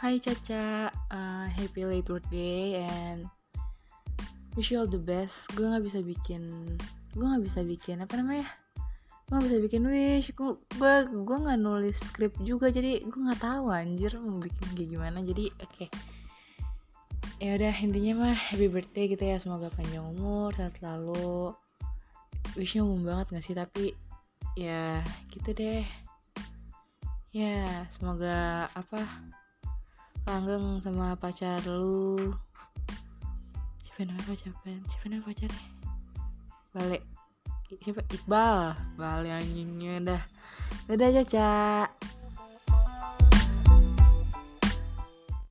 Hai Caca, uh, happy late birthday and wish you all the best. Gue nggak bisa bikin, gue nggak bisa bikin apa namanya? Gue nggak bisa bikin wish. Gue gue nggak nulis skrip juga, jadi gue nggak tahu anjir mau bikin kayak gimana. Jadi oke. Okay. Ya udah intinya mah happy birthday gitu ya. Semoga panjang umur, sehat selalu. Wishnya umum banget gak sih? Tapi ya gitu deh. Ya semoga apa? Langgeng sama pacar lu. Siapa namanya pacar? Siapa namanya pacarnya balik siapa? Iqbal. Balik anjingnya dah. Udah caca